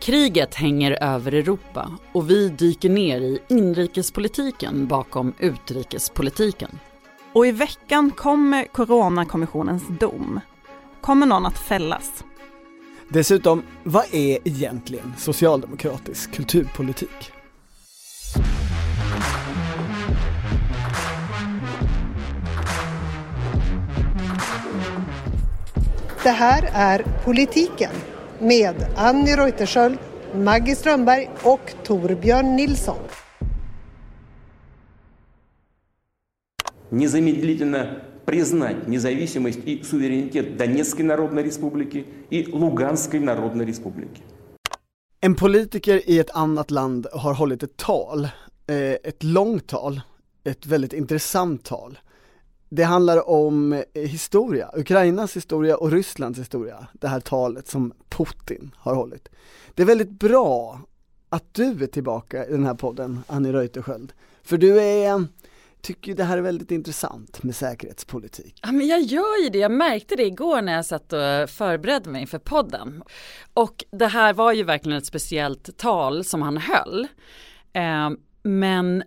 Kriget hänger över Europa och vi dyker ner i inrikespolitiken bakom utrikespolitiken. Och i veckan kommer Coronakommissionens dom. Kommer någon att fällas? Dessutom, vad är egentligen socialdemokratisk kulturpolitik? Det här är Politiken med Annie Reuterskiöld, Maggie Strömberg och Torbjörn Nilsson. Незамедлительно признать независимость и суверенитет Донецкой Народной Республики и Луганской Народной Республики. En politiker i ett annat land har hållit ett tal, eh, ett långt tal, ett väldigt intressant tal. det handlar om eh, historia, Ukrainas historia och Rysslands historia, det här talet som Putin har hållit. Det är väldigt bra att du är tillbaka i den här podden, Annie Reuterskiöld. För du är, tycker det här är väldigt intressant med säkerhetspolitik. Ja, men jag gör ju det. Jag märkte det igår när jag satt och förberedde mig för podden. Och det här var ju verkligen ett speciellt tal som han höll. Eh, men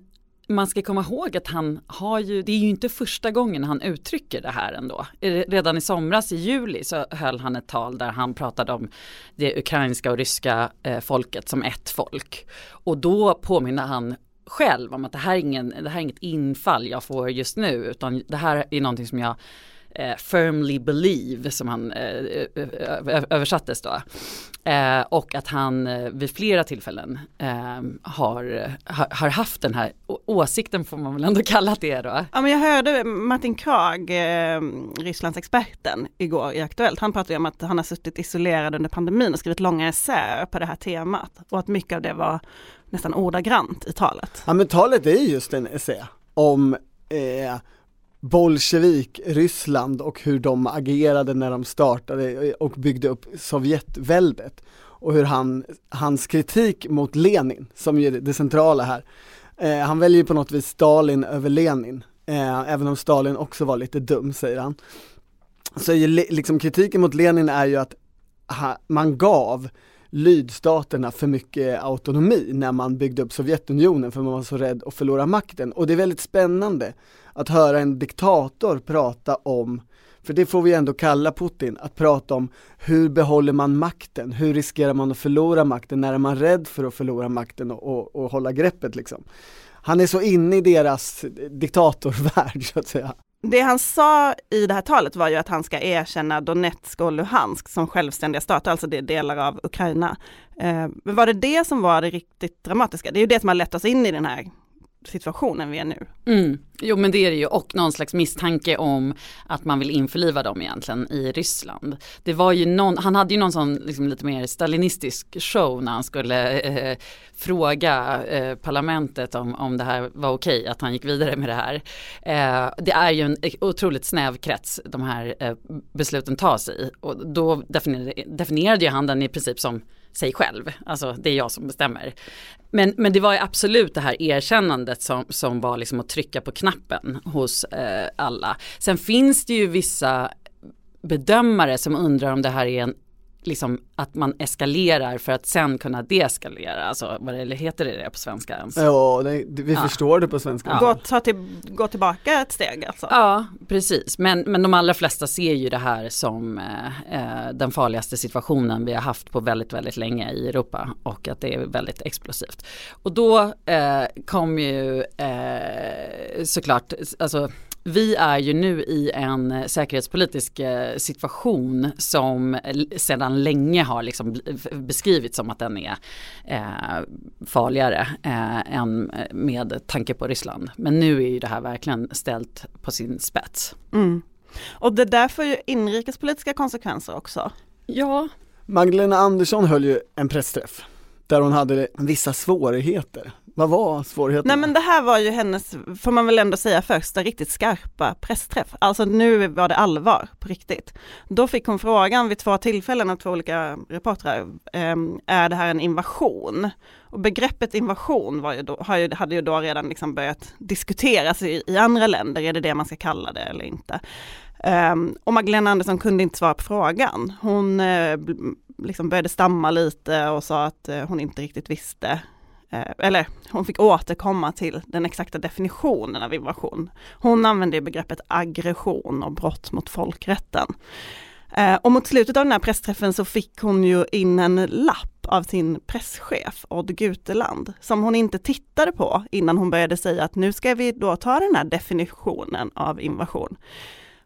man ska komma ihåg att han har ju, det är ju inte första gången han uttrycker det här ändå. Redan i somras i juli så höll han ett tal där han pratade om det ukrainska och ryska eh, folket som ett folk. Och då påminner han själv om att det här, är ingen, det här är inget infall jag får just nu utan det här är någonting som jag eh, firmly believe som han eh, översattes då. Eh, och att han eh, vid flera tillfällen eh, har, har, har, haft den här åsikten får man väl ändå kalla det då. Ja men jag hörde Martin Krag, eh, Rysslands experten igår i Aktuellt, han pratade om att han har suttit isolerad under pandemin och skrivit långa essäer på det här temat och att mycket av det var nästan ordagrant i talet. Ja men talet är just en essä om eh, Bolsjevik, Ryssland och hur de agerade när de startade och byggde upp Sovjetväldet och hur han, hans kritik mot Lenin, som ju är det centrala här, eh, han väljer på något vis Stalin över Lenin, eh, även om Stalin också var lite dum säger han. Så är liksom kritiken mot Lenin är ju att ha, man gav lydstaterna för mycket autonomi när man byggde upp Sovjetunionen för man var så rädd att förlora makten och det är väldigt spännande att höra en diktator prata om, för det får vi ändå kalla Putin, att prata om hur behåller man makten, hur riskerar man att förlora makten, när är man rädd för att förlora makten och, och, och hålla greppet liksom. Han är så inne i deras diktatorvärld så att säga. Det han sa i det här talet var ju att han ska erkänna Donetsk och Luhansk som självständiga stater, alltså det är delar av Ukraina. Eh, men var det det som var det riktigt dramatiska? Det är ju det som har lett oss in i den här situationen vi är nu. Mm. Jo men det är det ju och någon slags misstanke om att man vill införliva dem egentligen i Ryssland. Det var ju någon, han hade ju någon sån liksom lite mer stalinistisk show när han skulle eh, fråga eh, parlamentet om, om det här var okej okay, att han gick vidare med det här. Eh, det är ju en otroligt snäv krets de här eh, besluten tas i och då definierade, definierade ju han den i princip som sig själv. Alltså det är jag som bestämmer. Men, men det var ju absolut det här erkännandet som, som var liksom att trycka på knappen hos eh, alla. Sen finns det ju vissa bedömare som undrar om det här är en liksom att man eskalerar för att sen kunna deeskalera, alltså vad det, heter det på svenska ens? Ja, det, vi ja. förstår det på svenska. Ja. Gå, ta till, gå tillbaka ett steg alltså? Ja, precis, men, men de allra flesta ser ju det här som eh, den farligaste situationen vi har haft på väldigt, väldigt länge i Europa och att det är väldigt explosivt. Och då eh, kom ju eh, såklart, alltså vi är ju nu i en säkerhetspolitisk eh, situation som sedan länge har liksom beskrivits som att den är eh, farligare eh, än med tanke på Ryssland. Men nu är ju det här verkligen ställt på sin spets. Mm. Och det där får ju inrikespolitiska konsekvenser också. Ja. Magdalena Andersson höll ju en pressträff där hon hade vissa svårigheter vad var svårigheten? Nej men det här var ju hennes, får man väl ändå säga första riktigt skarpa pressträff. Alltså nu var det allvar på riktigt. Då fick hon frågan vid två tillfällen av två olika reportrar, ehm, är det här en invasion? Och begreppet invasion var ju då, hade ju då redan liksom börjat diskuteras i, i andra länder, är det det man ska kalla det eller inte? Um, och Magdalena Andersson kunde inte svara på frågan. Hon uh, liksom började stamma lite och sa att uh, hon inte riktigt visste Eh, eller hon fick återkomma till den exakta definitionen av invasion. Hon använde begreppet aggression och brott mot folkrätten. Eh, och mot slutet av den här pressträffen så fick hon ju in en lapp av sin presschef Odd Guteland som hon inte tittade på innan hon började säga att nu ska vi då ta den här definitionen av invasion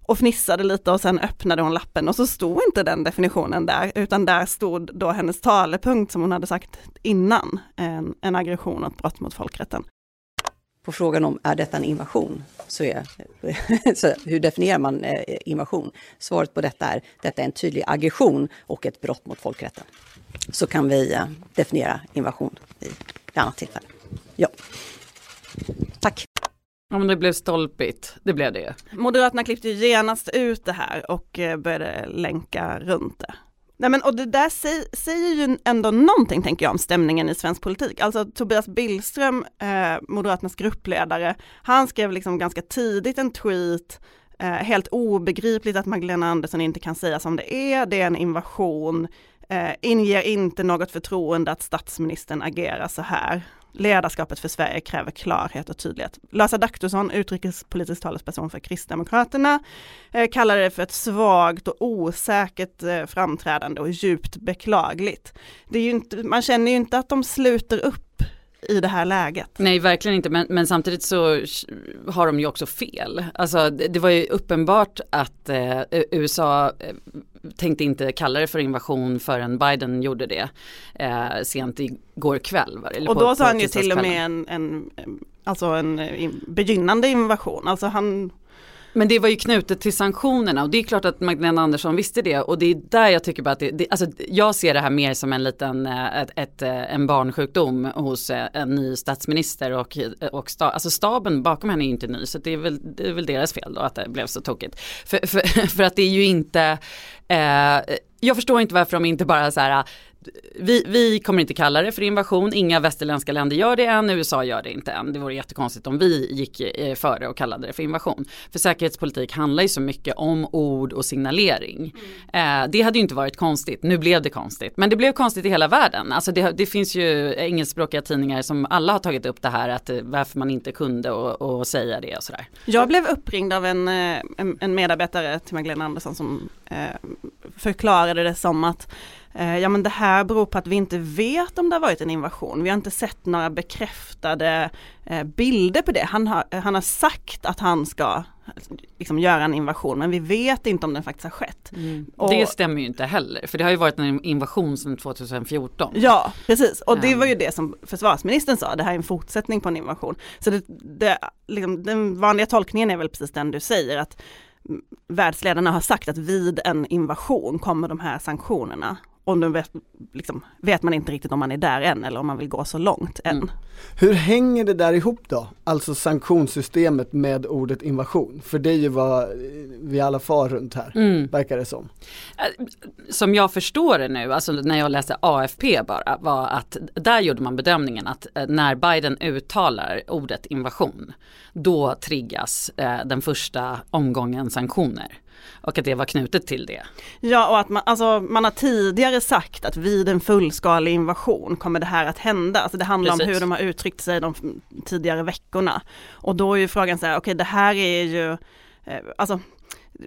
och fnissade lite och sen öppnade hon lappen och så stod inte den definitionen där utan där stod då hennes talepunkt som hon hade sagt innan, en, en aggression och ett brott mot folkrätten. På frågan om är detta en invasion, så är så hur definierar man eh, invasion? Svaret på detta är detta är en tydlig aggression och ett brott mot folkrätten. Så kan vi eh, definiera invasion i ett annat tillfälle. Ja. Tack. Ja men det blev stolpigt, det blev det ju. Moderaterna klippte genast ut det här och eh, började länka runt det. Nej men och det där säger, ju ändå någonting tänker jag om stämningen i svensk politik. Alltså Tobias Billström, eh, Moderaternas gruppledare, han skrev liksom ganska tidigt en tweet eh, helt obegripligt att Magdalena Andersson inte kan säga som det är, det är en invasion, eh, inger inte något förtroende att statsministern agerar så här. Ledarskapet för Sverige kräver klarhet och tydlighet. Lars Adaktusson, utrikespolitisk talesperson för Kristdemokraterna, eh, det för ett svagt och osäkert eh, framträdande och djupt beklagligt. Det är ju inte, man känner ju inte att de sluter upp i det här läget. Nej, verkligen inte, men, men, samtidigt så har de ju också fel. Alltså det, det var ju uppenbart att eh, USA eh, tänkte inte kalla det för invasion förrän Biden gjorde det eh, sent igår kväll. Eller och då sa han ju till och med en, en, alltså en begynnande invasion, alltså han men det var ju knutet till sanktionerna och det är klart att Magdalena Andersson visste det och det är där jag tycker bara att det, det alltså jag ser det här mer som en liten, eh, ett, ett, eh, en barnsjukdom hos eh, en ny statsminister och, och sta, alltså staben bakom henne är ju inte ny så det är, väl, det är väl deras fel då att det blev så tokigt. För, för, för att det är ju inte, eh, jag förstår inte varför de inte bara så här vi, vi, kommer inte kalla det för invasion, inga västerländska länder gör det än, USA gör det inte än. Det vore jättekonstigt om vi gick eh, före och kallade det för invasion. För säkerhetspolitik handlar ju så mycket om ord och signalering. Mm. Eh, det hade ju inte varit konstigt, nu blev det konstigt. Men det blev konstigt i hela världen. Alltså det, det finns ju engelskspråkiga tidningar som alla har tagit upp det här att eh, varför man inte kunde och, och säga det och sådär. Jag blev uppringd av en, en, en medarbetare till Magdalena Andersson som eh, förklarade det som att ja men det här beror på att vi inte vet om det har varit en invasion. Vi har inte sett några bekräftade eh, bilder på det. Han har, han har sagt att han ska liksom göra en invasion men vi vet inte om den faktiskt har skett. Mm. Och, det stämmer ju inte heller för det har ju varit en invasion sedan 2014. Ja precis och det var ju det som försvarsministern sa, det här är en fortsättning på en invasion. Så det, det, liksom, den vanliga tolkningen är väl precis den du säger att världsledarna har sagt att vid en invasion kommer de här sanktionerna och nu vet, liksom, vet, man inte riktigt om man är där än eller om man vill gå så långt än. Mm. Hur hänger det där ihop då? Alltså sanktionssystemet med ordet invasion? För det är ju vad vi alla far runt här, mm. verkar det som. Äh, som jag förstår det nu, alltså när jag läste AFP bara, var att där gjorde man bedömningen att äh, när Biden uttalar ordet invasion, då triggas eh, den första omgången sanktioner och att det var knutet till det. Ja och att man, alltså, man har tidigare sagt att vid en fullskalig invasion kommer det här att hända. Alltså det handlar Precis. om hur de har uttryckt sig de tidigare veckorna. Och då är ju frågan så här, okej okay, det här är ju, eh, alltså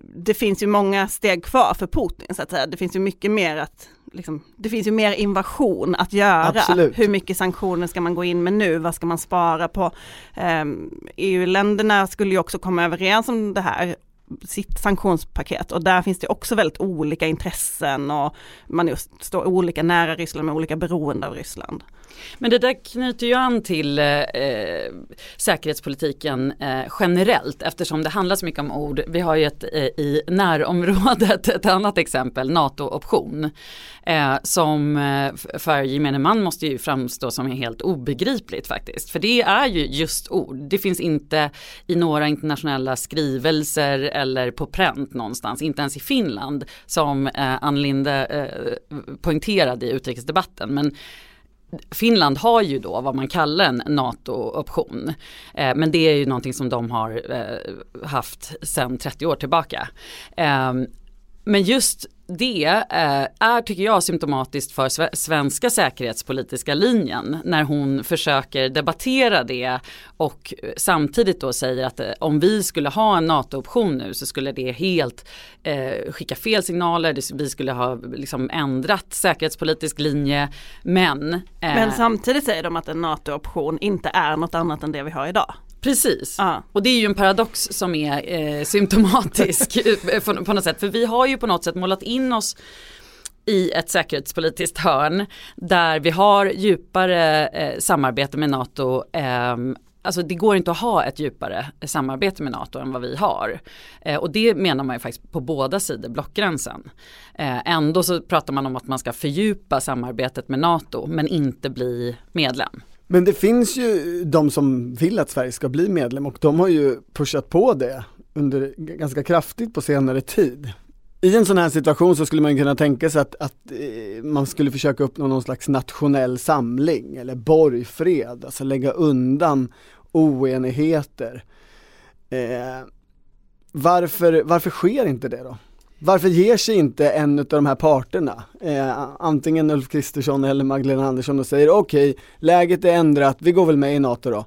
det finns ju många steg kvar för Putin så att säga. Det finns ju mycket mer att Liksom, det finns ju mer invasion att göra. Absolut. Hur mycket sanktioner ska man gå in med nu? Vad ska man spara på? Um, EU-länderna skulle ju också komma överens om det här sitt sanktionspaket och där finns det också väldigt olika intressen och man just står olika nära Ryssland med olika beroende av Ryssland. Men det där knyter ju an till eh, eh säkerhetspolitiken eh, generellt eftersom det handlar så mycket om ord. Vi har ju ett eh, i närområdet ett annat exempel, NATO-option. Eh, som eh, för gemene man måste ju framstå som helt obegripligt faktiskt. För det är ju just ord. Det finns inte i några internationella skrivelser eller på pränt någonstans, inte ens i Finland som eh, Ann Linde eh, poängterade i utrikesdebatten. Men Finland har ju då vad man kallar en NATO-option. Eh, men det är ju någonting som de har eh, haft sedan 30 år tillbaka. Eh, men just det eh, är, tycker jag, symptomatiskt för svenska säkerhetspolitiska linjen när hon försöker debattera det och samtidigt då säger att eh, om vi skulle ha en NATO-option nu så skulle det helt eh, skicka fel signaler, vi skulle ha liksom ändrat säkerhetspolitisk linje men eh, Men samtidigt säger de att en NATO-option inte är något annat än det vi har idag. Precis, ah. och det är ju en paradox som är eh, symptomatisk på, på något sätt. För vi har ju på något sätt målat in oss i ett säkerhetspolitiskt hörn där vi har djupare eh, samarbete med NATO. Eh, alltså det går inte att ha ett djupare samarbete med NATO än vad vi har. Eh, och det menar man ju faktiskt på båda sidor blockgränsen. Eh, ändå så pratar man om att man ska fördjupa samarbetet med NATO men inte bli medlem. Men det finns ju de som vill att Sverige ska bli medlem och de har ju pushat på det under ganska kraftigt på senare tid. I en sån här situation så skulle man kunna tänka sig att, att eh, man skulle försöka uppnå någon slags nationell samling eller borgfred, alltså lägga undan oenigheter. Eh, varför, varför sker inte det då? Varför ger sig inte en av de här parterna, eh, antingen Ulf Kristersson eller Magdalena Andersson och säger okej, okay, läget är ändrat, vi går väl med i NATO då.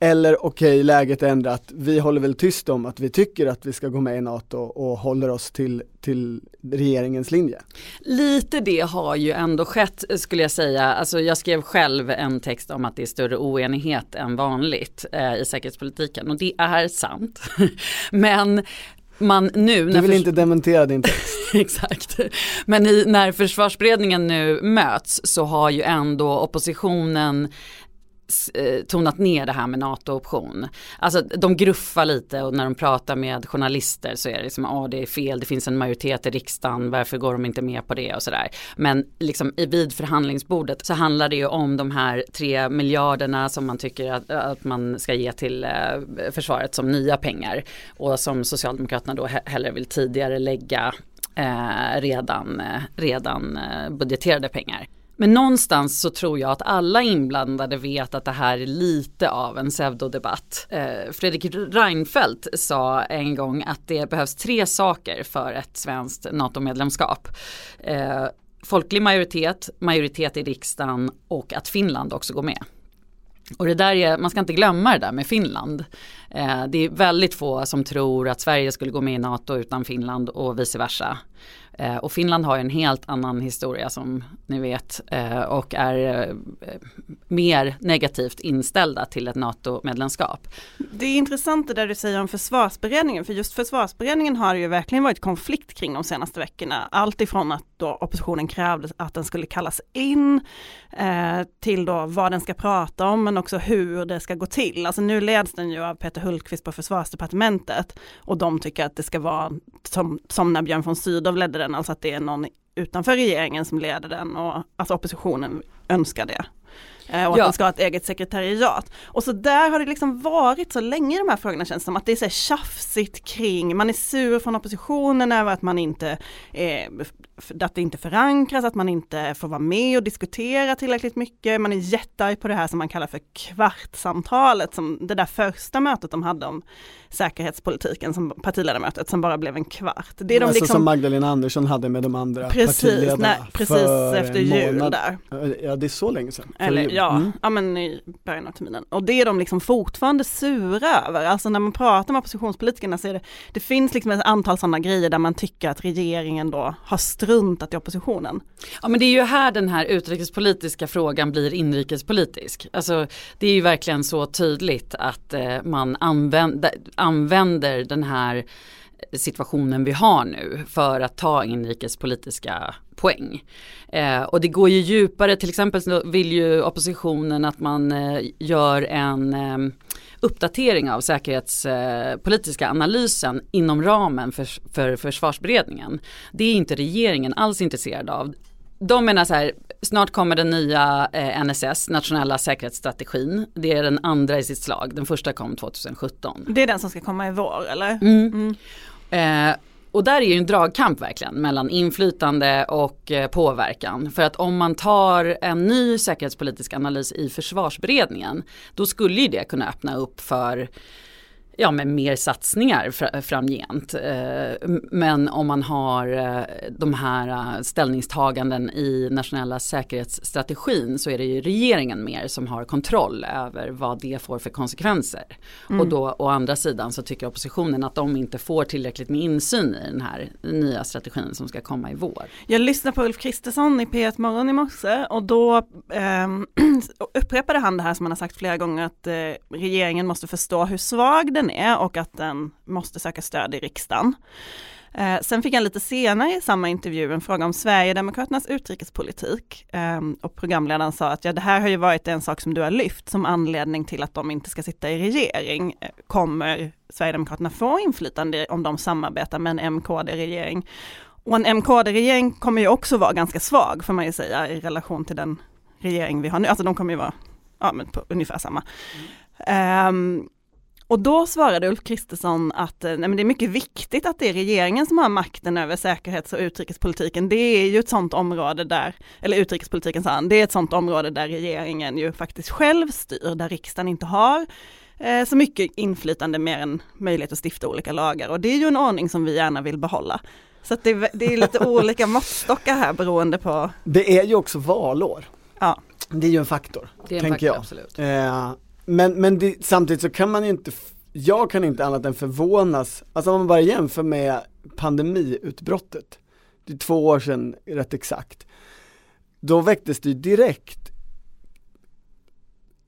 Eller okej, okay, läget är ändrat, vi håller väl tyst om att vi tycker att vi ska gå med i NATO och håller oss till, till regeringens linje. Lite det har ju ändå skett skulle jag säga. Alltså jag skrev själv en text om att det är större oenighet än vanligt eh, i säkerhetspolitiken och det är sant. Men man nu... Du vill inte dementera din text. Exakt. Men i, när försvarsberedningen nu möts så har ju ändå oppositionen Eh, tonat ner det här med NATO-option. Alltså de gruffar lite och när de pratar med journalister så är det liksom, ja det är fel, det finns en majoritet i riksdagen, varför går de inte med på det och sådär. Men liksom vid förhandlingsbordet så handlar det ju om de här tre miljarderna som man tycker att, att man ska ge till eh, försvaret som nya pengar och som Socialdemokraterna då hellre vill tidigare lägga eh, redan, eh, redan eh, budgeterade pengar. Men någonstans så tror jag att alla inblandade vet att det här är lite av en pseudodebatt. Eh, Fredrik Reinfeldt sa en gång att det behövs tre saker för ett svenskt NATO-medlemskap. Eh, folklig majoritet, majoritet i riksdagen och att Finland också går med. Och det där är, man ska inte glömma det där med Finland. Eh, det är väldigt få som tror att Sverige skulle gå med i NATO utan Finland och vice versa. Eh, och Finland har en helt annan historia som ni vet eh, och är eh, mer negativt inställda till ett NATO-medlemskap. Det är intressant det där du säger om försvarsberedningen, för just försvarsberedningen har ju verkligen varit konflikt kring de senaste veckorna. Allt ifrån att då oppositionen krävde att den skulle kallas in eh, till då vad den ska prata om men också hur det ska gå till. Alltså nu leds den ju av Peter Hultqvist på försvarsdepartementet och de tycker att det ska vara som, som när Björn von Sydow ledde den, alltså att det är någon utanför regeringen som leder den och alltså oppositionen önskar det. Eh, och att ja. den ska ha ett eget sekretariat. Och så där har det liksom varit så länge de här frågorna känns som att det är så tjafsigt kring, man är sur från oppositionen över att man inte eh, att det inte förankras, att man inte får vara med och diskutera tillräckligt mycket. Man är jättearg på det här som man kallar för kvartssamtalet, som det där första mötet de hade om säkerhetspolitiken, som partiledarmötet, som bara blev en kvart. Det är de alltså liksom... som Magdalena Andersson hade med de andra precis, partiledarna nej, precis efter jul där. Ja, det är så länge sedan. Eller, ja, mm. ja, men i början av terminen. Och det är de liksom fortfarande sura över. Alltså när man pratar med oppositionspolitikerna så är det, det finns liksom ett antal sådana grejer där man tycker att regeringen då har struntat i oppositionen. Ja men det är ju här den här utrikespolitiska frågan blir inrikespolitisk. Alltså det är ju verkligen så tydligt att eh, man använder, använder den här situationen vi har nu för att ta inrikespolitiska poäng. Eh, och det går ju djupare, till exempel så vill ju oppositionen att man eh, gör en eh, uppdatering av säkerhetspolitiska analysen inom ramen för, för försvarsberedningen. Det är inte regeringen alls intresserad av. De menar så här, snart kommer den nya eh, NSS, nationella säkerhetsstrategin. Det är den andra i sitt slag, den första kom 2017. Det är den som ska komma i vår eller? Mm. Mm. Eh, och där är ju en dragkamp verkligen mellan inflytande och eh, påverkan. För att om man tar en ny säkerhetspolitisk analys i försvarsberedningen då skulle ju det kunna öppna upp för ja, med mer satsningar fr framgent. Eh, men om man har eh, de här eh, ställningstaganden i nationella säkerhetsstrategin så är det ju regeringen mer som har kontroll över vad det får för konsekvenser. Mm. Och då å andra sidan så tycker oppositionen att de inte får tillräckligt med insyn i den här nya strategin som ska komma i vår. Jag lyssnade på Ulf Kristersson i P1 Morgon i morse och då eh, upprepade han det här som han har sagt flera gånger att eh, regeringen måste förstå hur svag den är och att den måste söka stöd i riksdagen. Eh, sen fick han lite senare i samma intervju en fråga om Sverigedemokraternas utrikespolitik eh, och programledaren sa att ja, det här har ju varit en sak som du har lyft som anledning till att de inte ska sitta i regering. Eh, kommer Sverigedemokraterna få inflytande om de samarbetar med en MKD-regering? Och en MKD-regering kommer ju också vara ganska svag får man ju säga i relation till den regering vi har nu, alltså de kommer ju vara ja, men på ungefär samma. Mm. Um, och då svarade Ulf Kristersson att nej, men det är mycket viktigt att det är regeringen som har makten över säkerhets och utrikespolitiken. Det är ju ett sådant område där, eller utrikespolitiken sa han, det är ett sådant område där regeringen ju faktiskt själv styr, där riksdagen inte har eh, så mycket inflytande mer än möjlighet att stifta olika lagar. Och det är ju en ordning som vi gärna vill behålla. Så det, det, är lite olika måttstockar här beroende på... Det är ju också valår. Ja. Det är ju en faktor, det är en tänker faktor, jag. Absolut. Eh, men men det, samtidigt så kan man ju inte, jag kan inte annat än förvånas, alltså om man bara jämför med pandemiutbrottet, det är två år sedan rätt exakt, då väcktes det ju direkt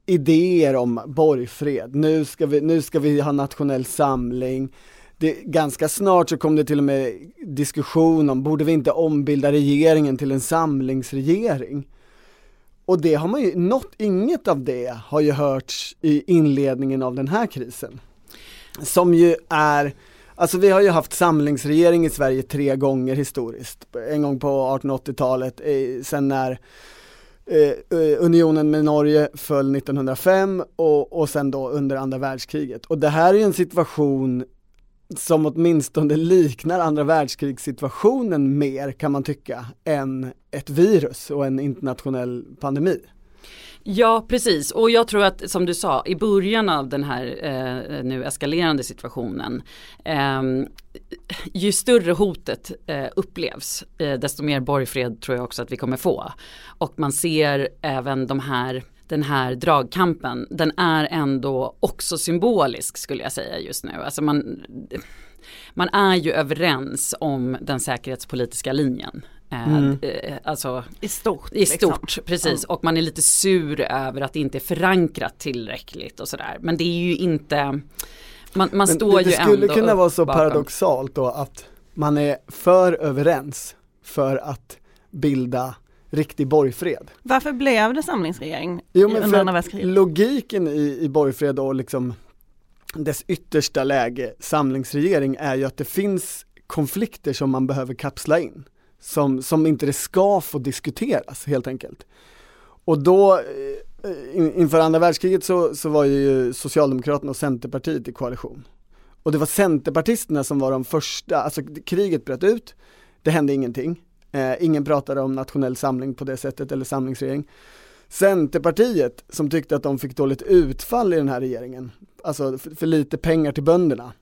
idéer om borgfred, nu ska vi, nu ska vi ha nationell samling, det, ganska snart så kom det till och med diskussion om, borde vi inte ombilda regeringen till en samlingsregering? Och det har man ju, något, inget av det har ju hörts i inledningen av den här krisen. Som ju är, alltså vi har ju haft samlingsregering i Sverige tre gånger historiskt. En gång på 1880-talet, eh, sen när eh, eh, unionen med Norge föll 1905 och, och sen då under andra världskriget. Och det här är ju en situation som åtminstone liknar andra världskrigssituationen mer kan man tycka än ett virus och en internationell pandemi. Ja precis och jag tror att som du sa i början av den här eh, nu eskalerande situationen eh, ju större hotet eh, upplevs eh, desto mer borgfred tror jag också att vi kommer få. Och man ser även de här den här dragkampen, den är ändå också symbolisk skulle jag säga just nu. Alltså man, man är ju överens om den säkerhetspolitiska linjen. Eh, mm. Alltså, I stort. I liksom. stort, liksom. precis. Och man är lite sur över att det inte är förankrat tillräckligt och sådär. Men det är ju inte, man, man står det, det ju ändå Det skulle kunna vara så bakom. paradoxalt då att man är för överens för att bilda riktig borgfred. Varför blev det samlingsregering jo, men under andra världskriget? Logiken i, i borgfred och liksom dess yttersta läge, samlingsregering, är ju att det finns konflikter som man behöver kapsla in. Som, som inte det ska få diskuteras helt enkelt. Och då eh, inför andra världskriget så, så var ju Socialdemokraterna och Centerpartiet i koalition. Och det var Centerpartisterna som var de första, alltså kriget bröt ut, det hände ingenting. Eh, ingen pratade om nationell samling på det sättet eller samlingsregering. Centerpartiet som tyckte att de fick dåligt utfall i den här regeringen, alltså för, för lite pengar till bönderna,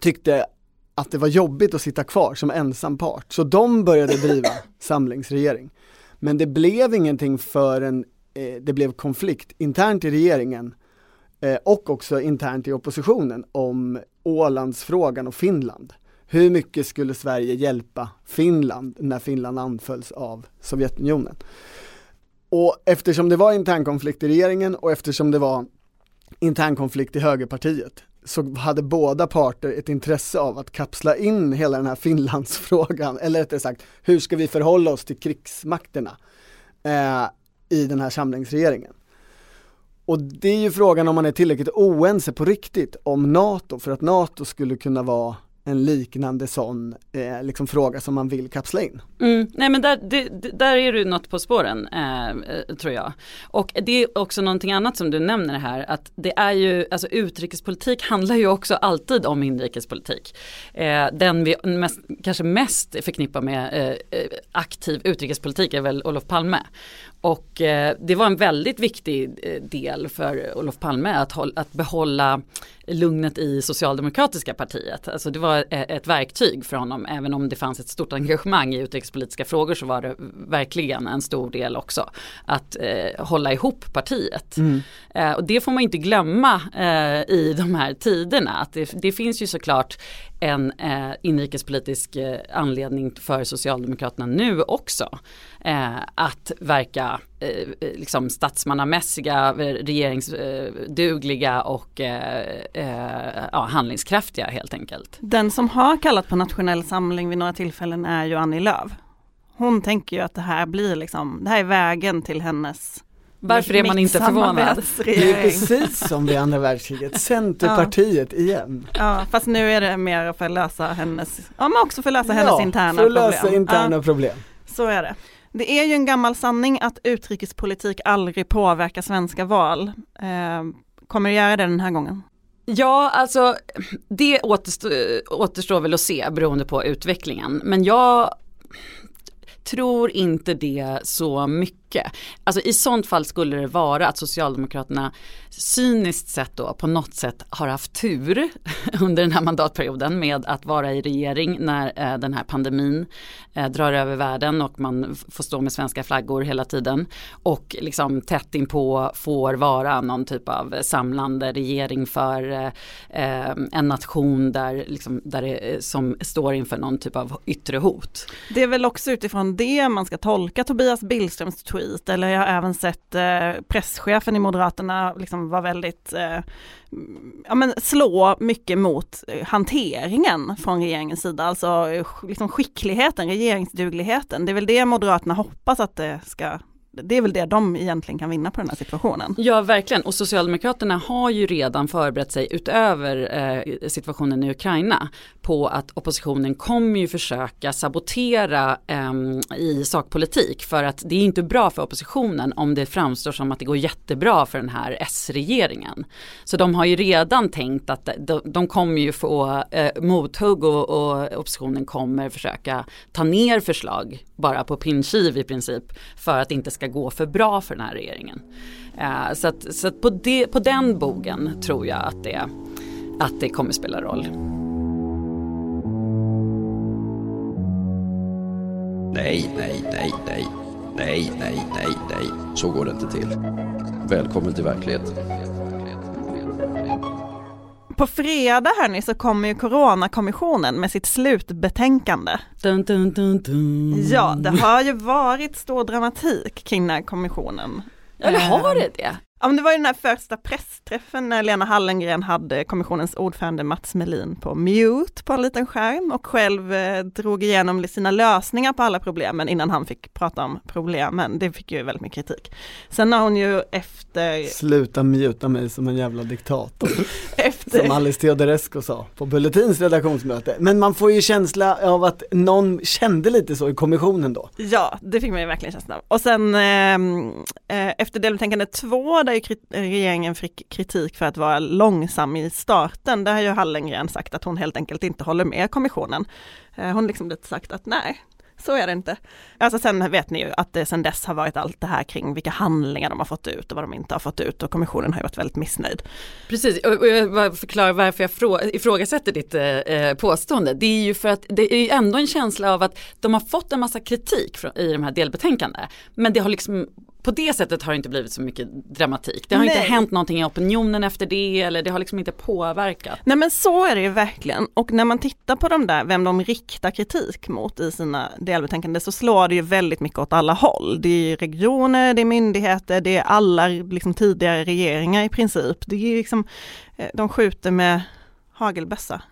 tyckte att det var jobbigt att sitta kvar som ensam part. Så de började driva samlingsregering. Men det blev ingenting förrän eh, det blev konflikt internt i regeringen eh, och också internt i oppositionen om Ålandsfrågan och Finland hur mycket skulle Sverige hjälpa Finland när Finland anfölls av Sovjetunionen? Och eftersom det var internkonflikt i regeringen och eftersom det var internkonflikt i högerpartiet så hade båda parter ett intresse av att kapsla in hela den här Finlandsfrågan, eller rättare sagt, hur ska vi förhålla oss till krigsmakterna eh, i den här samlingsregeringen? Och det är ju frågan om man är tillräckligt oense på riktigt om NATO för att NATO skulle kunna vara en liknande sån eh, liksom fråga som man vill kapsla in. Mm, nej men där, det, där är du något på spåren eh, eh, tror jag. Och det är också någonting annat som du nämner här att det är ju, alltså utrikespolitik handlar ju också alltid om inrikespolitik. Eh, den vi mest, kanske mest förknippar med eh, eh aktiv utrikespolitik är väl Olof Palme. Och eh, det var en väldigt viktig eh, del för Olof Palme att, att behålla lugnet i socialdemokratiska partiet. Alltså det var eh, ett verktyg för honom, även om det fanns ett stort engagemang i utrikespolitiska frågor så var det verkligen en stor del också att hålla ihop partiet. Mm. Och det får man inte glömma i de här tiderna. Att det, det finns ju såklart en eh, inrikespolitisk eh, anledning för Socialdemokraterna nu också. Eh, att verka eh, eh liksom statsmannamässiga, regeringsdugliga eh, och eh, eh, ja, handlingskraftiga helt enkelt. Den som har kallat på nationell samling vid några tillfällen är ju Annie Lööf. Hon tänker ju att det här blir liksom, det här är vägen till hennes varför är man inte förvånad? Det är precis som vid andra världskriget, Centerpartiet ja. igen. Ja, fast nu är det mer för att lösa hennes, ja men också för att lösa hennes ja, interna problem. för att lösa interna ja. problem. Så är det. Det är ju en gammal sanning att utrikespolitik aldrig påverkar svenska val. Eh, kommer det göra det den här gången? Ja, alltså det återstår, återstår väl att se beroende på utvecklingen. Men jag tror inte det så mycket. Alltså i sånt fall skulle det vara att Socialdemokraterna cyniskt sett då på något sätt har haft tur under den här mandatperioden med att vara i regering när eh, den här pandemin eh, drar över världen och man får stå med svenska flaggor hela tiden och liksom tätt inpå får vara någon typ av samlande regering för eh, eh en nation där, liksom, där det, eh, som står inför någon typ av yttre hot. Det är väl också utifrån det man ska tolka Tobias Billströms tweet eller jag har även sett eh, presschefen i Moderaterna liksom var väldigt, eh, mm, ja men slå mycket mot eh, hanteringen från regeringens sida, alltså eh, liksom skickligheten, regeringsdugligheten. Det är väl det Moderaterna hoppas att det ska det är väl det de egentligen kan vinna på den här situationen. Ja verkligen och Socialdemokraterna har ju redan förberett sig utöver eh, situationen i Ukraina på att oppositionen kommer ju försöka sabotera eh, i sakpolitik för att det är inte bra för oppositionen om det framstår som att det går jättebra för den här S-regeringen. Så de har ju redan tänkt att de, de kommer ju få eh, mothugg och, och oppositionen kommer försöka ta ner förslag bara på pinskiv i princip för att det inte ska gå för bra för den här regeringen. Eh, så att, så att på, de, på den bogen tror jag att det, att det kommer spela roll. Nej, nej, nej, nej. Nej, nej, nej, nej. Så går det inte till. Välkommen till verkligheten. På fredag hörni så kommer ju Coronakommissionen med sitt slutbetänkande. Dun, dun, dun, dun. Ja, det har ju varit stor dramatik kring den här kommissionen. Eller har det det? Ja, men det var ju den här första pressträffen när Lena Hallengren hade kommissionens ordförande Mats Melin på mute på en liten skärm och själv eh, drog igenom sina lösningar på alla problemen innan han fick prata om problemen. Det fick ju väldigt mycket kritik. Sen har hon ju efter... Sluta muta mig som en jävla diktator. Som Alice Teodorescu sa på Bulletins redaktionsmöte. Men man får ju känsla av att någon kände lite så i kommissionen då. Ja, det fick man ju verkligen känsla av. Och sen ehm, eh, efter delbetänkande två där regeringen fick kritik för att vara långsam i starten. Där har ju Hallengren sagt att hon helt enkelt inte håller med kommissionen. Eh, hon liksom lite sagt att nej, så är det inte. Alltså sen vet ni ju att det sen dess har varit allt det här kring vilka handlingar de har fått ut och vad de inte har fått ut och kommissionen har ju varit väldigt missnöjd. Precis, och jag förklarar varför jag ifrågasätter ditt eh, eh, påstående. Det är ju för att det är ju ändå en känsla av att de har fått en massa kritik i de här delbetänkandena. Men det har liksom på det sättet har det inte blivit så mycket dramatik. Det har Nej. inte hänt någonting i opinionen efter det eller det har liksom inte påverkat. Nej men så är det ju verkligen och när man tittar på de där, vem de riktar kritik mot i sina delbetänkanden så slår det ju väldigt mycket åt alla håll. Det är regioner, det är myndigheter, det är alla liksom tidigare regeringar i princip. Det är liksom, eh, de skjuter med hagelbössa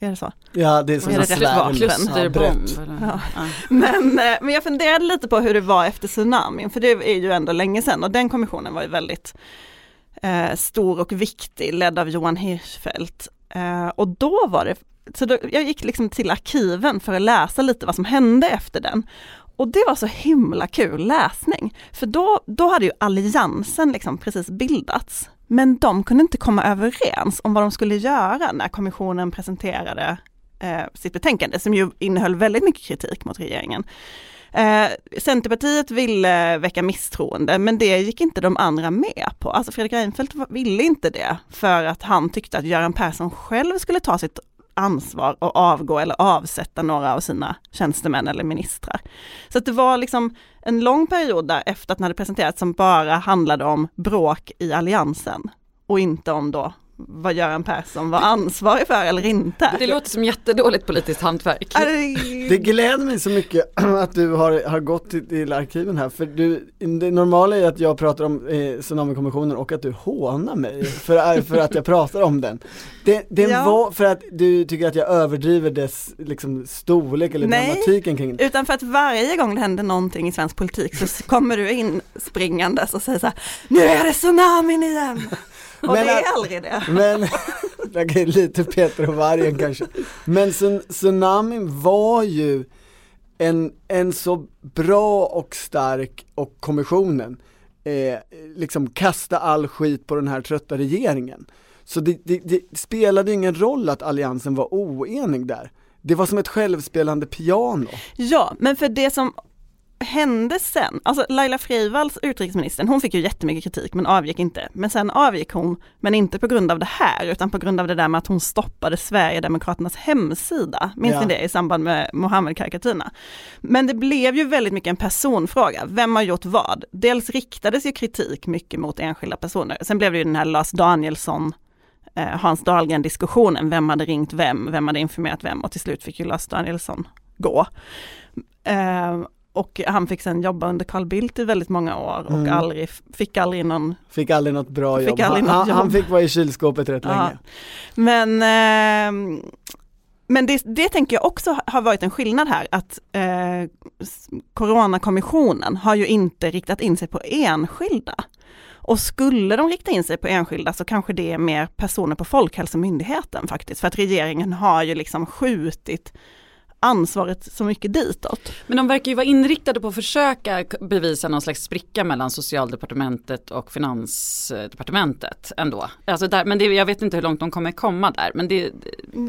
är det så? Ja det är som en klusterbomb. Ja. Ja. Men, eh, men jag funderade lite på hur det var efter tsunamin, för det är ju ändå länge sedan och den kommissionen var ju väldigt eh, stor och viktig, ledd av Johan Hirschfeldt. Eh, och då var det så då, jag gick liksom till arkiven för att läsa lite vad som hände efter den. Och det var så himla kul läsning, för då, då hade ju alliansen liksom precis bildats. Men de kunde inte komma överens om vad de skulle göra när kommissionen presenterade eh, sitt betänkande, som ju innehöll väldigt mycket kritik mot regeringen. Eh, Centerpartiet ville väcka misstroende, men det gick inte de andra med på. Alltså Fredrik Reinfeldt ville inte det, för att han tyckte att Göran Persson själv skulle ta sitt ansvar och avgå eller avsätta några av sina tjänstemän eller ministrar. Så att det var liksom en lång period där efter att den hade presenterats som bara handlade om bråk i alliansen och inte om då vad Göran Persson var ansvarig för eller inte. Det låter som jättedåligt politiskt hantverk. Det gläder mig så mycket att du har, har gått till, till arkiven här, för du, det normala är att jag pratar om eh, Tsunamikommissionen och att du hånar mig för, för att jag pratar om den. Det, den Ja. var för att du tycker att jag överdriver dess liksom, storlek eller Nej. dramatiken kring den. Utan för att varje gång det händer någonting i svensk politik så kommer du in springandes och säger så här, nu är det tsunamin igen! Och Men det är aldrig det. Men, är lite Peter och vargen kanske. Men tsun- tsunamin var ju en, en så bra och stark, och kommissionen, eh, liksom kasta all skit på den här trötta regeringen. Så det, det, det spelade ingen roll att alliansen var oenig där. Det var som ett självspelande piano. Ja, men för det som hände sen, alltså Laila Freivalds, utrikesministern, hon fick ju jättemycket kritik men avgick inte. Men sen avgick hon, men inte på grund av det här, utan på grund av det där med att hon stoppade Sverigedemokraternas hemsida. Minns Ja. ni det i samband med Mohammed-karikatyrerna? Men det blev ju väldigt mycket en personfråga. Vem har gjort vad? Dels riktades ju kritik mycket mot enskilda personer. Sen blev det ju den här Lars Danielsson eh, Hans Dahlgren diskussionen, vem hade ringt vem, vem hade informerat vem och till slut fick ju Lars Danielsson gå. Eh, och han fick sen jobba under Carl Bildt i väldigt många år och Mm. aldrig, fick aldrig någon, Fick aldrig något bra Fick jobb. aldrig han, han jobb. fick vara i kylskåpet rätt Ja. länge. men eh, men det, det tänker jag också har varit en skillnad här, att eh, Coronakommissionen har ju inte riktat in sig på enskilda. Och skulle de rikta in sig på enskilda så kanske det är mer personer på Folkhälsomyndigheten faktiskt, för att regeringen har ju liksom skjutit ansvaret så mycket ditåt. Men de verkar ju vara inriktade på att försöka bevisa någon slags spricka mellan socialdepartementet och finansdepartementet ändå. Alltså där, men det, jag vet inte hur långt de kommer komma där. Men det,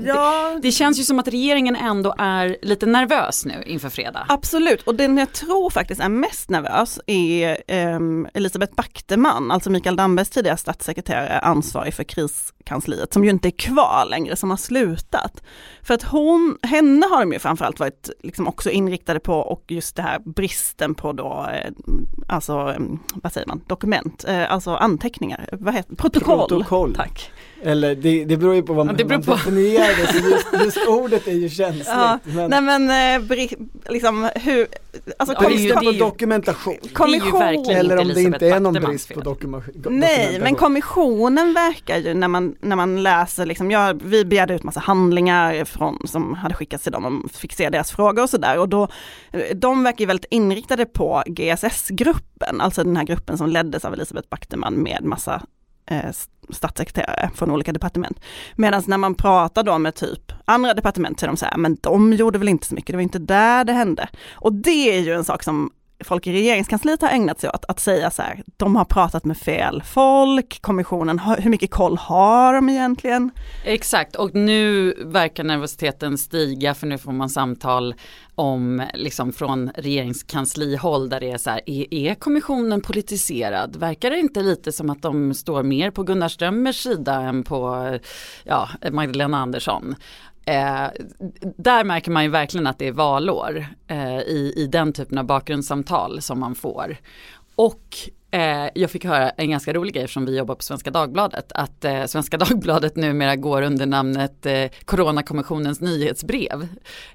Ja, det känns ju som att regeringen ändå är lite nervös nu inför fredag. Absolut, och den jag tror faktiskt är mest nervös är ehm, Elisabeth Backteman, alltså Mikael Dambergs tidigare statssekreterare, ansvarig för kriskansliet, som ju inte är kvar längre, som har slutat. För att hon, henne har de ju framförallt varit liksom också inriktade på och just det här bristen på då, eh, alltså em, vad säger man, dokument, eh, alltså anteckningar, vad heter protokoll. Protokoll. Tack. Eller det, det beror ju på vad Ja, man, det beror man på. definierar det, så just, just ordet är ju känsligt. Ja, men Nej men eh, liksom hur, alltså Ja, det är ju- bristen det på dokumentation. Det är ju kommission. Eller om det inte är någon brist på dokumentation. Nej, men kommissionen verkar ju när man, när man läser, liksom, ja, vi begärde ut massa handlingar från, som hade skickats till dem och fick se deras frågor och sådär. Och då, eh, de verkar ju väldigt inriktade på GSS-gruppen, alltså den här gruppen som leddes av Elisabeth Backteman med massa eh, statssekreterare från olika departement. Medan när man pratar då med typ andra departement så är de så här, men de gjorde väl inte så mycket, det var inte där det hände. Och det är ju en sak som folk i regeringskansliet har ägnat sig åt, att säga så här, de har pratat med fel folk, kommissionen, hur mycket koll har de egentligen? Exakt, och nu verkar nervositeten stiga för nu får man samtal om, liksom från regeringskanslihåll där det är så här, är, är kommissionen politiserad? Verkar det inte lite som att de står mer på Gunnar Strömmers sida än på ja, Magdalena Andersson? Eh, där märker man ju verkligen att det är valår eh, i, i den typen av bakgrundssamtal som man får. Och eh, jag fick höra en ganska rolig grej från vi jobbar på Svenska Dagbladet. Att eh, Svenska Dagbladet numera går under namnet eh, Coronakommissionens nyhetsbrev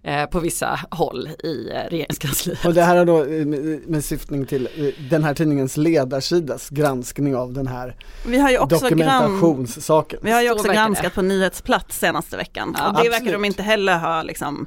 eh, på vissa håll i eh, regeringskansliet. Och det här har då eh, med, syftning till den här tidningens ledarsidas granskning av den här Vi har ju också, dokumentationssaken. vi har ju Så också verkar det. granskat på nyhetsplats senaste veckan. Ja, och det verkar absolut. de inte heller ha liksom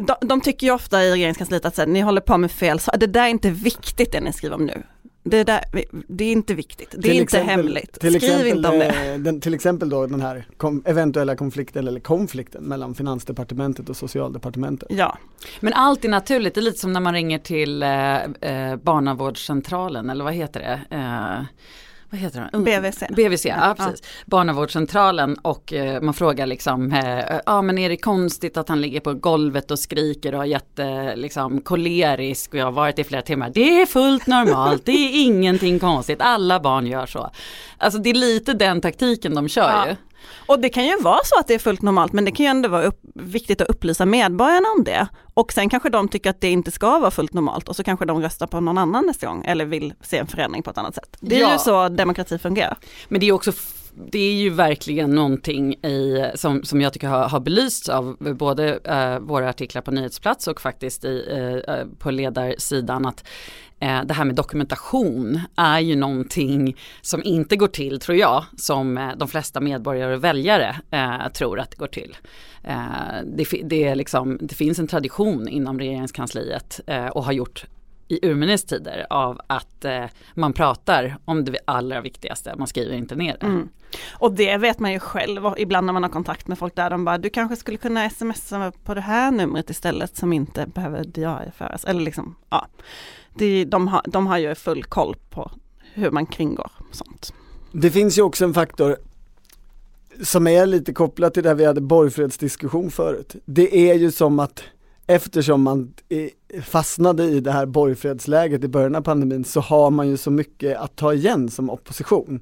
de, de tycker ju ofta i regeringskansliet att här, ni håller på med fel, så det där är inte viktigt det ni skriver om nu. det, där, det är inte viktigt, det är Till inte exempel- hemligt. Till Skriv exempel, inte om det. eh, Den, till exempel då den här kom, eventuella konflikten eller konflikten mellan Finansdepartementet och Socialdepartementet. Ja, Men allt är naturligt, det är lite som när man ringer till eh, eh, barnavårdscentralen eller vad heter det? Eh, vad heter det? Ung- BVC. BVC, ja, Ja. precis. Barnavårdscentralen och eh, man frågar liksom, eh, ja men är det konstigt att han ligger på golvet och skriker och har jätte, liksom kolerisk och jag har varit i flera timmar. Det är fullt normalt, det är ingenting konstigt, alla barn gör så. Alltså det är lite den taktiken de kör Ja. ju. Och det kan ju vara så att det är fullt normalt men det kan ju ändå vara upp, viktigt att upplysa medborgarna om det. Och sen kanske de tycker att det inte ska vara fullt normalt och så kanske de röstar på någon annan nästa gång eller vill se en förändring på ett annat sätt. Det är Ja. ju så demokrati fungerar. Men det är också det är ju verkligen någonting i, som, som jag tycker har, har belysts av både eh, våra artiklar på nyhetsplats och faktiskt i, eh, eh, på ledarsidan att Eh, det här med dokumentation är ju någonting som inte går till, tror jag, som eh, de flesta medborgare och väljare eh, tror att det går till. Eh, det, det, är liksom, det finns en tradition inom regeringskansliet eh, och har gjort i urminnes tider av att eh, man pratar om det allra viktigaste, man skriver inte ner det. Mm. Och det vet man ju själv och ibland när man har kontakt med folk där de bara du kanske skulle kunna smsa på det här numret istället som inte behöver diarieföras. Eller liksom, ja. Det, de, har, de har ju full koll på hur man kringgår sånt. Det finns ju också en faktor som är lite kopplat till det vi hade borgfredsdiskussion förut. Det är ju som att eftersom man eh, fastnade i det här borgfredsläget i början av pandemin så har man ju så mycket att ta igen som opposition.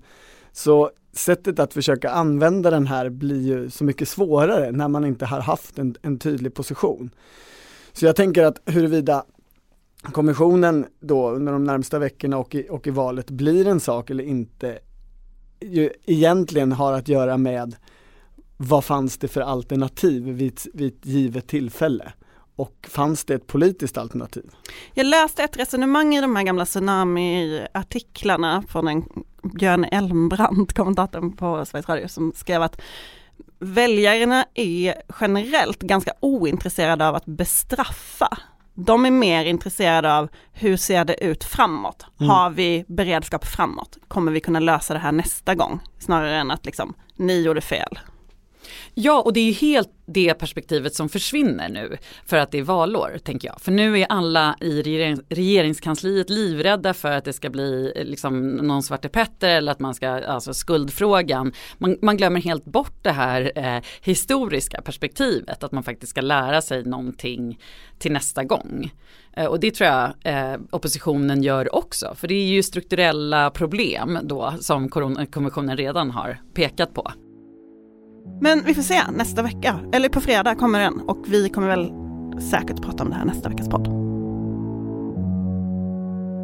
Så sättet att försöka använda den här blir ju så mycket svårare när man inte har haft en, en tydlig position. Så jag tänker att huruvida kommissionen då under de närmsta veckorna och i, och i valet blir en sak eller inte ju egentligen har att göra med vad fanns det för alternativ vid, vid ett givet tillfälle och fanns det ett politiskt alternativ? Jag läste ett resonemang i de här gamla tsunami-artiklarna från en Björn Elmbrant, kommentatorn på Sveriges Radio, som skrev att väljarna är generellt ganska ointresserade av att bestraffa. De är mer intresserade av hur ser det ut framåt? Mm. Har vi beredskap framåt? Kommer vi kunna lösa det här nästa gång? Snarare än att liksom, ni gjorde fel. Ja, och det är ju helt det perspektivet som försvinner nu för att det är valår, tänker jag. För nu är alla i regerings, regeringskansliet livrädda för att det ska bli eh, liksom någon Svarte Petter eller att man ska, alltså skuldfrågan. Man, man glömmer helt bort det här eh, historiska perspektivet, att man faktiskt ska lära sig någonting till nästa gång. Eh, och det tror jag eh, oppositionen gör också, för det är ju strukturella problem då som Coronakommissionen redan har pekat på. Men vi får se nästa vecka, eller på fredag kommer den och vi kommer väl säkert prata om det här nästa veckas podd.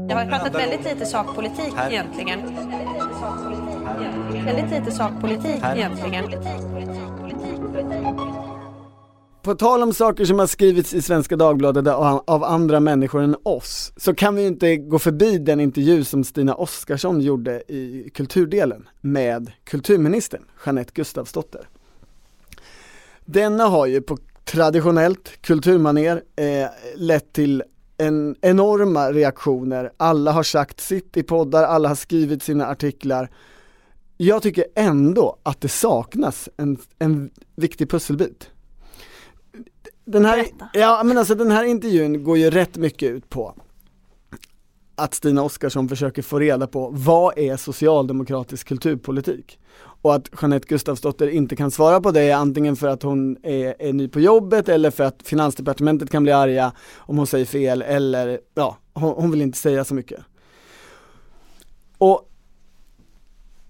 Det har pratat väldigt lite sakpolitik egentligen. Väldigt lite sakpolitik egentligen. På tal om saker som har skrivits i Svenska Dagbladet av av andra människor än oss, så kan vi ju inte gå förbi den intervju som Stina Oskarsson gjorde i kulturdelen med kulturministern Jeanette Gustafsdotter. Denna har ju på traditionellt kulturmaner eh, lett till en enorma reaktioner. Alla har sagt sitt i poddar, alla har skrivit sina artiklar. Jag tycker ändå att det saknas en, en viktig pusselbit. Den här, Berätta. ja, men alltså den här intervjun går ju rätt mycket ut på att Stina Oskarsson försöker få reda på vad är socialdemokratisk kulturpolitik? Och att Jeanette Gustafsdotter inte kan svara på det antingen för att hon är, är ny på jobbet eller för att Finansdepartementet kan bli arga om hon säger fel eller ja, hon, hon vill inte säga så mycket. Och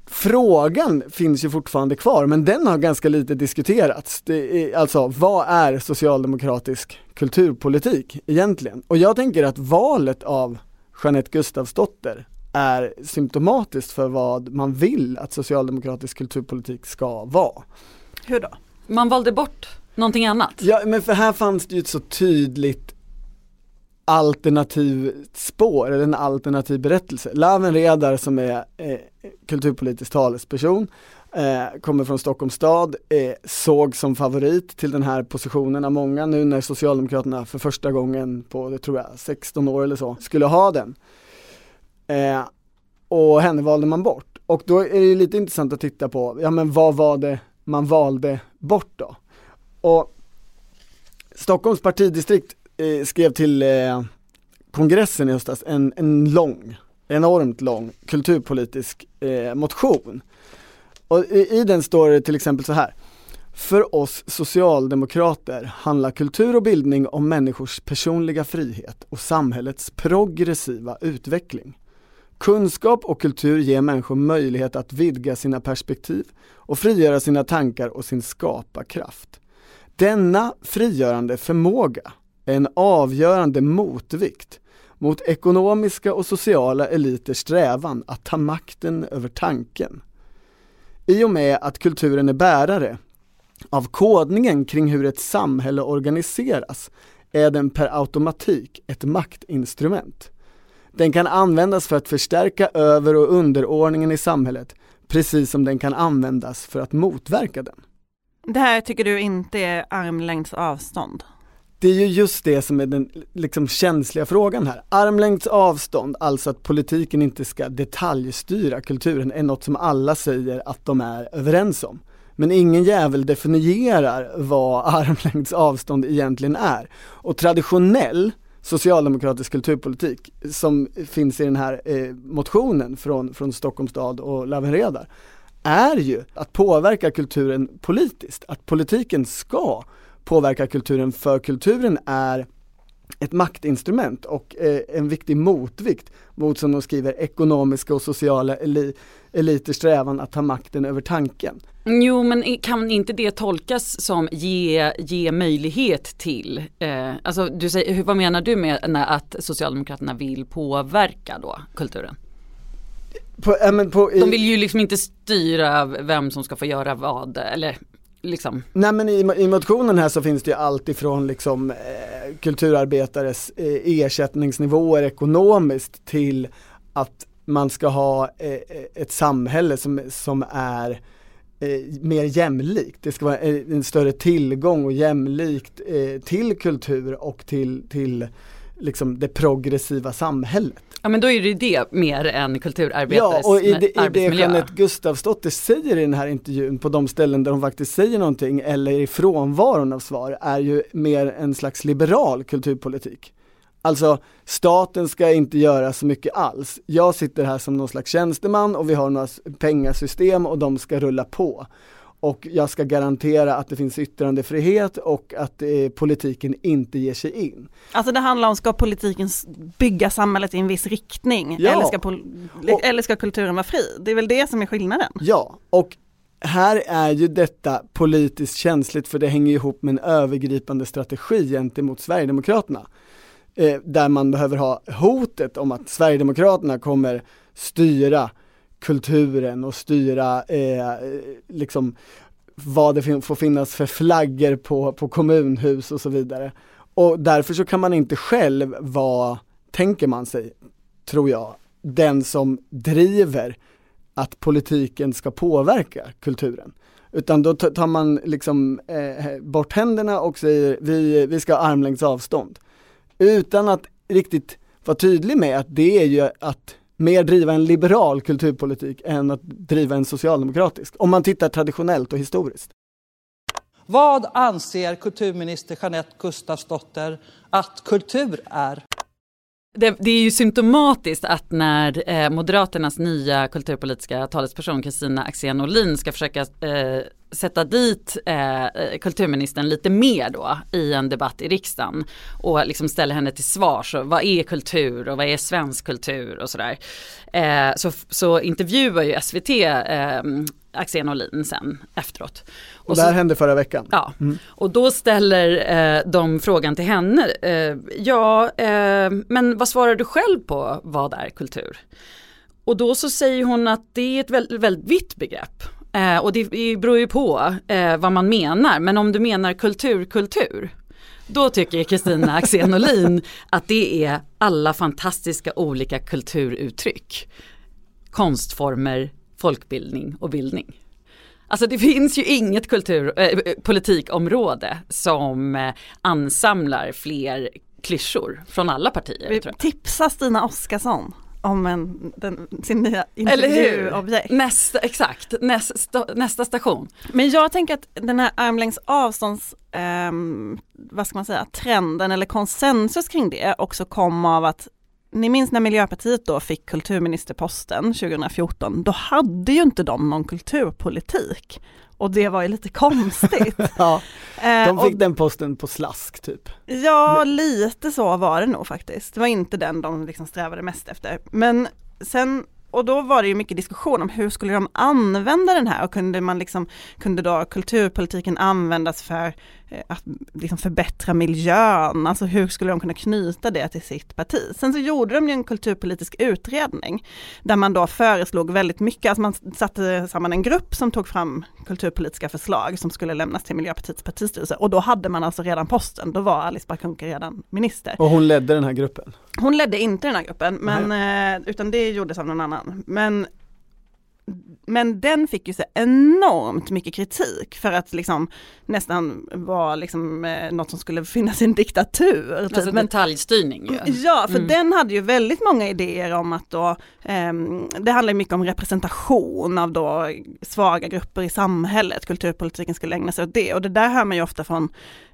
Frågan finns ju fortfarande kvar men den har ganska lite diskuterats. Det är, alltså vad är socialdemokratisk kulturpolitik egentligen? Och jag tänker att valet av Jeanette Gustafsdotter är symptomatiskt för vad man vill att socialdemokratisk kulturpolitik ska vara. Hur då? Man valde bort någonting annat. Ja men för här fanns det ju ett så tydligt alternativt spår, eller en alternativ berättelse. Laven Redar som är eh, kulturpolitisk talesperson, eh, kommer från Stockholms stad, eh, såg som favorit till den här positionen av många nu när Socialdemokraterna för första gången på, det tror jag, 16 år eller så, skulle ha den. Eh, och henne valde man bort. Och då är det lite intressant att titta på, ja men vad var det man valde bort då? Och Stockholms partidistrikt eh, skrev till eh, kongressen i höstas en, en lång, enormt lång kulturpolitisk eh, motion. Och i, i den står det till exempel så här. För oss socialdemokrater handlar kultur och bildning om människors personliga frihet och samhällets progressiva utveckling. Kunskap och kultur ger människor möjlighet att vidga sina perspektiv och frigöra sina tankar och sin skaparkraft. Denna frigörande förmåga en avgörande motvikt mot ekonomiska och sociala eliters strävan att ta makten över tanken. I och med att kulturen är bärare av kodningen kring hur ett samhälle organiseras är den per automatik ett maktinstrument. Den kan användas för att förstärka över och underordningen i samhället, precis som den kan användas för att motverka den. Det här tycker du inte är armlängds avstånd? Det är ju just det som är den liksom känsliga frågan här. Armlängds avstånd, alltså att politiken inte ska detaljstyra kulturen, är något som alla säger att de är överens om. Men ingen jävel definierar vad armlängds avstånd egentligen är. Och traditionell socialdemokratisk kulturpolitik som finns i den här eh, motionen från, från Stockholms stad och Lavenredar är ju att påverka kulturen politiskt, att politiken ska påverka kulturen för kulturen är ett maktinstrument och eh, en viktig motvikt mot, som de skriver, ekonomiska och sociala eli eliters strävan att ta makten över tanken. Jo men kan inte det tolkas som ge, ge möjlighet till, eh, alltså du säger, vad menar du med att Socialdemokraterna vill påverka då kulturen? På, äh, på, i, de vill ju liksom inte styra vem som ska få göra vad eller liksom. Nej men i, i motionen här så finns det ju allt ifrån liksom eh, kulturarbetares eh, ersättningsnivåer ekonomiskt till att man ska ha eh, ett samhälle som, som är eh, mer jämlikt. Det ska vara eh, en större tillgång och jämlikt eh, till kultur och till, till liksom det progressiva samhället. Ja men då är det det mer än kulturarbetares Ja och i det, i det Jeanette Gustafsdotter säger i den här intervjun på de ställen där hon faktiskt säger någonting eller i frånvaron av svar är ju mer en slags liberal kulturpolitik. Alltså staten ska inte göra så mycket alls. Jag sitter här som någon slags tjänsteman och vi har några pengasystem och de ska rulla på och jag ska garantera att det finns yttrandefrihet och att eh, politiken inte ger sig in. Alltså det handlar om, ska politiken bygga samhället i en viss riktning ja. eller, ska och, eller ska kulturen vara fri? Det är väl det som är skillnaden? Ja, och här är ju detta politiskt känsligt för det hänger ihop med en övergripande strategi gentemot Sverigedemokraterna. Eh, där man behöver ha hotet om att Sverigedemokraterna kommer styra kulturen och styra eh, liksom vad det får finnas för flaggor på, på kommunhus och så vidare. Och därför så kan man inte själv vara, tänker man sig, tror jag, den som driver att politiken ska påverka kulturen. Utan då tar man liksom eh, bort händerna och säger vi, vi ska ha armlängds avstånd. Utan att riktigt vara tydlig med att det är ju att mer driva en liberal kulturpolitik än att driva en socialdemokratisk, om man tittar traditionellt och historiskt. Vad anser kulturminister Jeanette Gustafsdotter att kultur är? Det, det, är ju symptomatiskt att när eh, Moderaternas nya kulturpolitiska talesperson Kristina Axén Olin ska försöka eh, sätta dit eh, kulturministern lite mer då i en debatt i riksdagen och liksom ställa henne till svars. Vad är kultur och vad är svensk kultur och sådär. Eh, så, så intervjuar ju SVT eh, Axén Olin sen efteråt. Och, och det här hände förra veckan? Ja, mm. och då ställer eh, de frågan till henne. Eh, ja, eh, men vad svarar du själv på vad är kultur? Och då så säger hon att det är ett väldigt, väldigt vitt begrepp. Eh, och det beror ju på eh, vad man menar, men om du menar kultur, kultur, då tycker Kristina Axén Olin att det är alla fantastiska olika kulturuttryck. Konstformer, folkbildning och bildning. Alltså det finns ju inget kultur, äh, politikområde som äh, ansamlar fler klyschor från alla partier. Tipsa Stina Oskarsson om en, den, sin nya intervjuobjekt. Nästa, exakt, nästa, nästa station. Men jag tänker att den här armlängds avstånds, ehm, vad ska man säga, trenden eller konsensus kring det också kom av att ni minns när Miljöpartiet då fick kulturministerposten 2014, då hade ju inte de någon kulturpolitik. Och det var ju lite konstigt. Ja, Eh, de och- fick den posten på slask typ. Ja, lite så var det nog faktiskt. Det var inte den de liksom strävade mest efter. Men sen, och då var det ju mycket diskussion om hur skulle de använda den här och kunde man liksom, kunde då kulturpolitiken användas för eh, att liksom förbättra miljön, alltså hur skulle de kunna knyta det till sitt parti? Sen så gjorde de ju en kulturpolitisk utredning där man då föreslog väldigt mycket, alltså man satte samman en grupp som tog fram kulturpolitiska förslag som skulle lämnas till Miljöpartiets partistyrelse och då hade man alltså redan posten, då var Alice Bah Kuhnke redan minister. Och hon ledde den här gruppen. Hon ledde inte den här gruppen, men, eh, utan det gjordes av någon annan. Men, men den fick ju så enormt mycket kritik för att liksom nästan vara liksom, eh, något som skulle finnas i en diktatur. Typ. Alltså men, detaljstyrning ju. Ja, för Mm. den hade ju väldigt många idéer om att då, ehm, det handlar mycket om representation av då svaga grupper i samhället, kulturpolitiken skulle ägna sig åt det och det där hör man ju ofta från eh,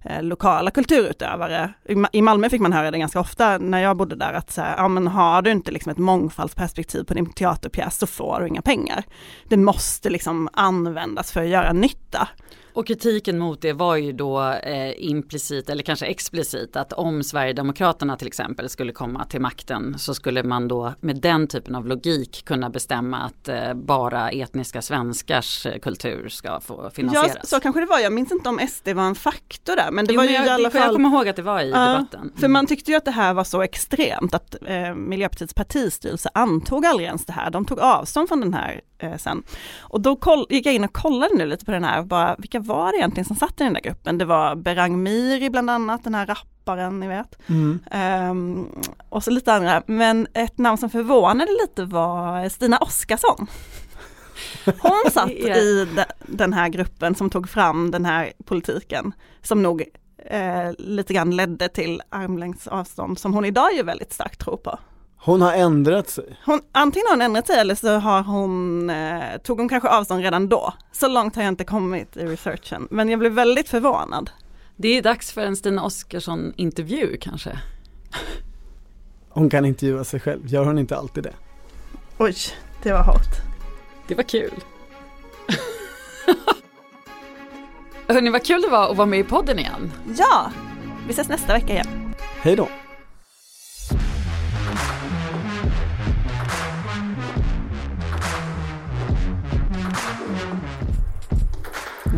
Eh, lokala kulturutövare. I, I Malmö fick man höra det ganska ofta när jag bodde där att så här, ja men har du inte liksom ett mångfaldsperspektiv på din teaterpjäs så får du inga pengar. Det måste liksom användas för att göra nytta. Och kritiken mot det var ju då eh, implicit eller kanske explicit att om Sverigedemokraterna till exempel skulle komma till makten så skulle man då med den typen av logik kunna bestämma att eh, bara etniska svenskars eh, kultur ska få Ja, finansieras. så kanske det var. Jag minns inte om SD var en faktor där, men det Jo, var ju jag, i alla det- Jag fall kommer ihåg att det var i Ja, debatten. För man tyckte ju att det här var så extremt att eh, Miljöpartiets partistyrelse antog aldrig ens det här. De tog avstånd från den här eh, sen. Och då koll, gick jag in och kollade nu lite på den här, bara, vilka var det egentligen som satt i den där gruppen? Det var Berang Miri bland annat, den här rapparen ni vet. Mm. Ehm, och så lite andra, men ett namn som förvånade lite var Stina Oskarsson. Hon satt Ja. i de, den här gruppen som tog fram den här politiken som nog eh, lite grann ledde till armlängds avstånd som hon idag ju väldigt starkt tror på. Hon har ändrat sig. Hon, antingen har hon ändrat sig eller så har hon, eh, tog hon kanske avstånd redan då. Så långt har jag inte kommit i researchen, men jag blev väldigt förvånad. Det är dags för en Stina Oskarsson intervju kanske. Hon kan intervjua sig själv, gör hon inte alltid det? Oj, det var hårt. Det var kul. Hörni vad kul det var att vara med i podden igen. Ja, vi ses nästa vecka igen. Hej då!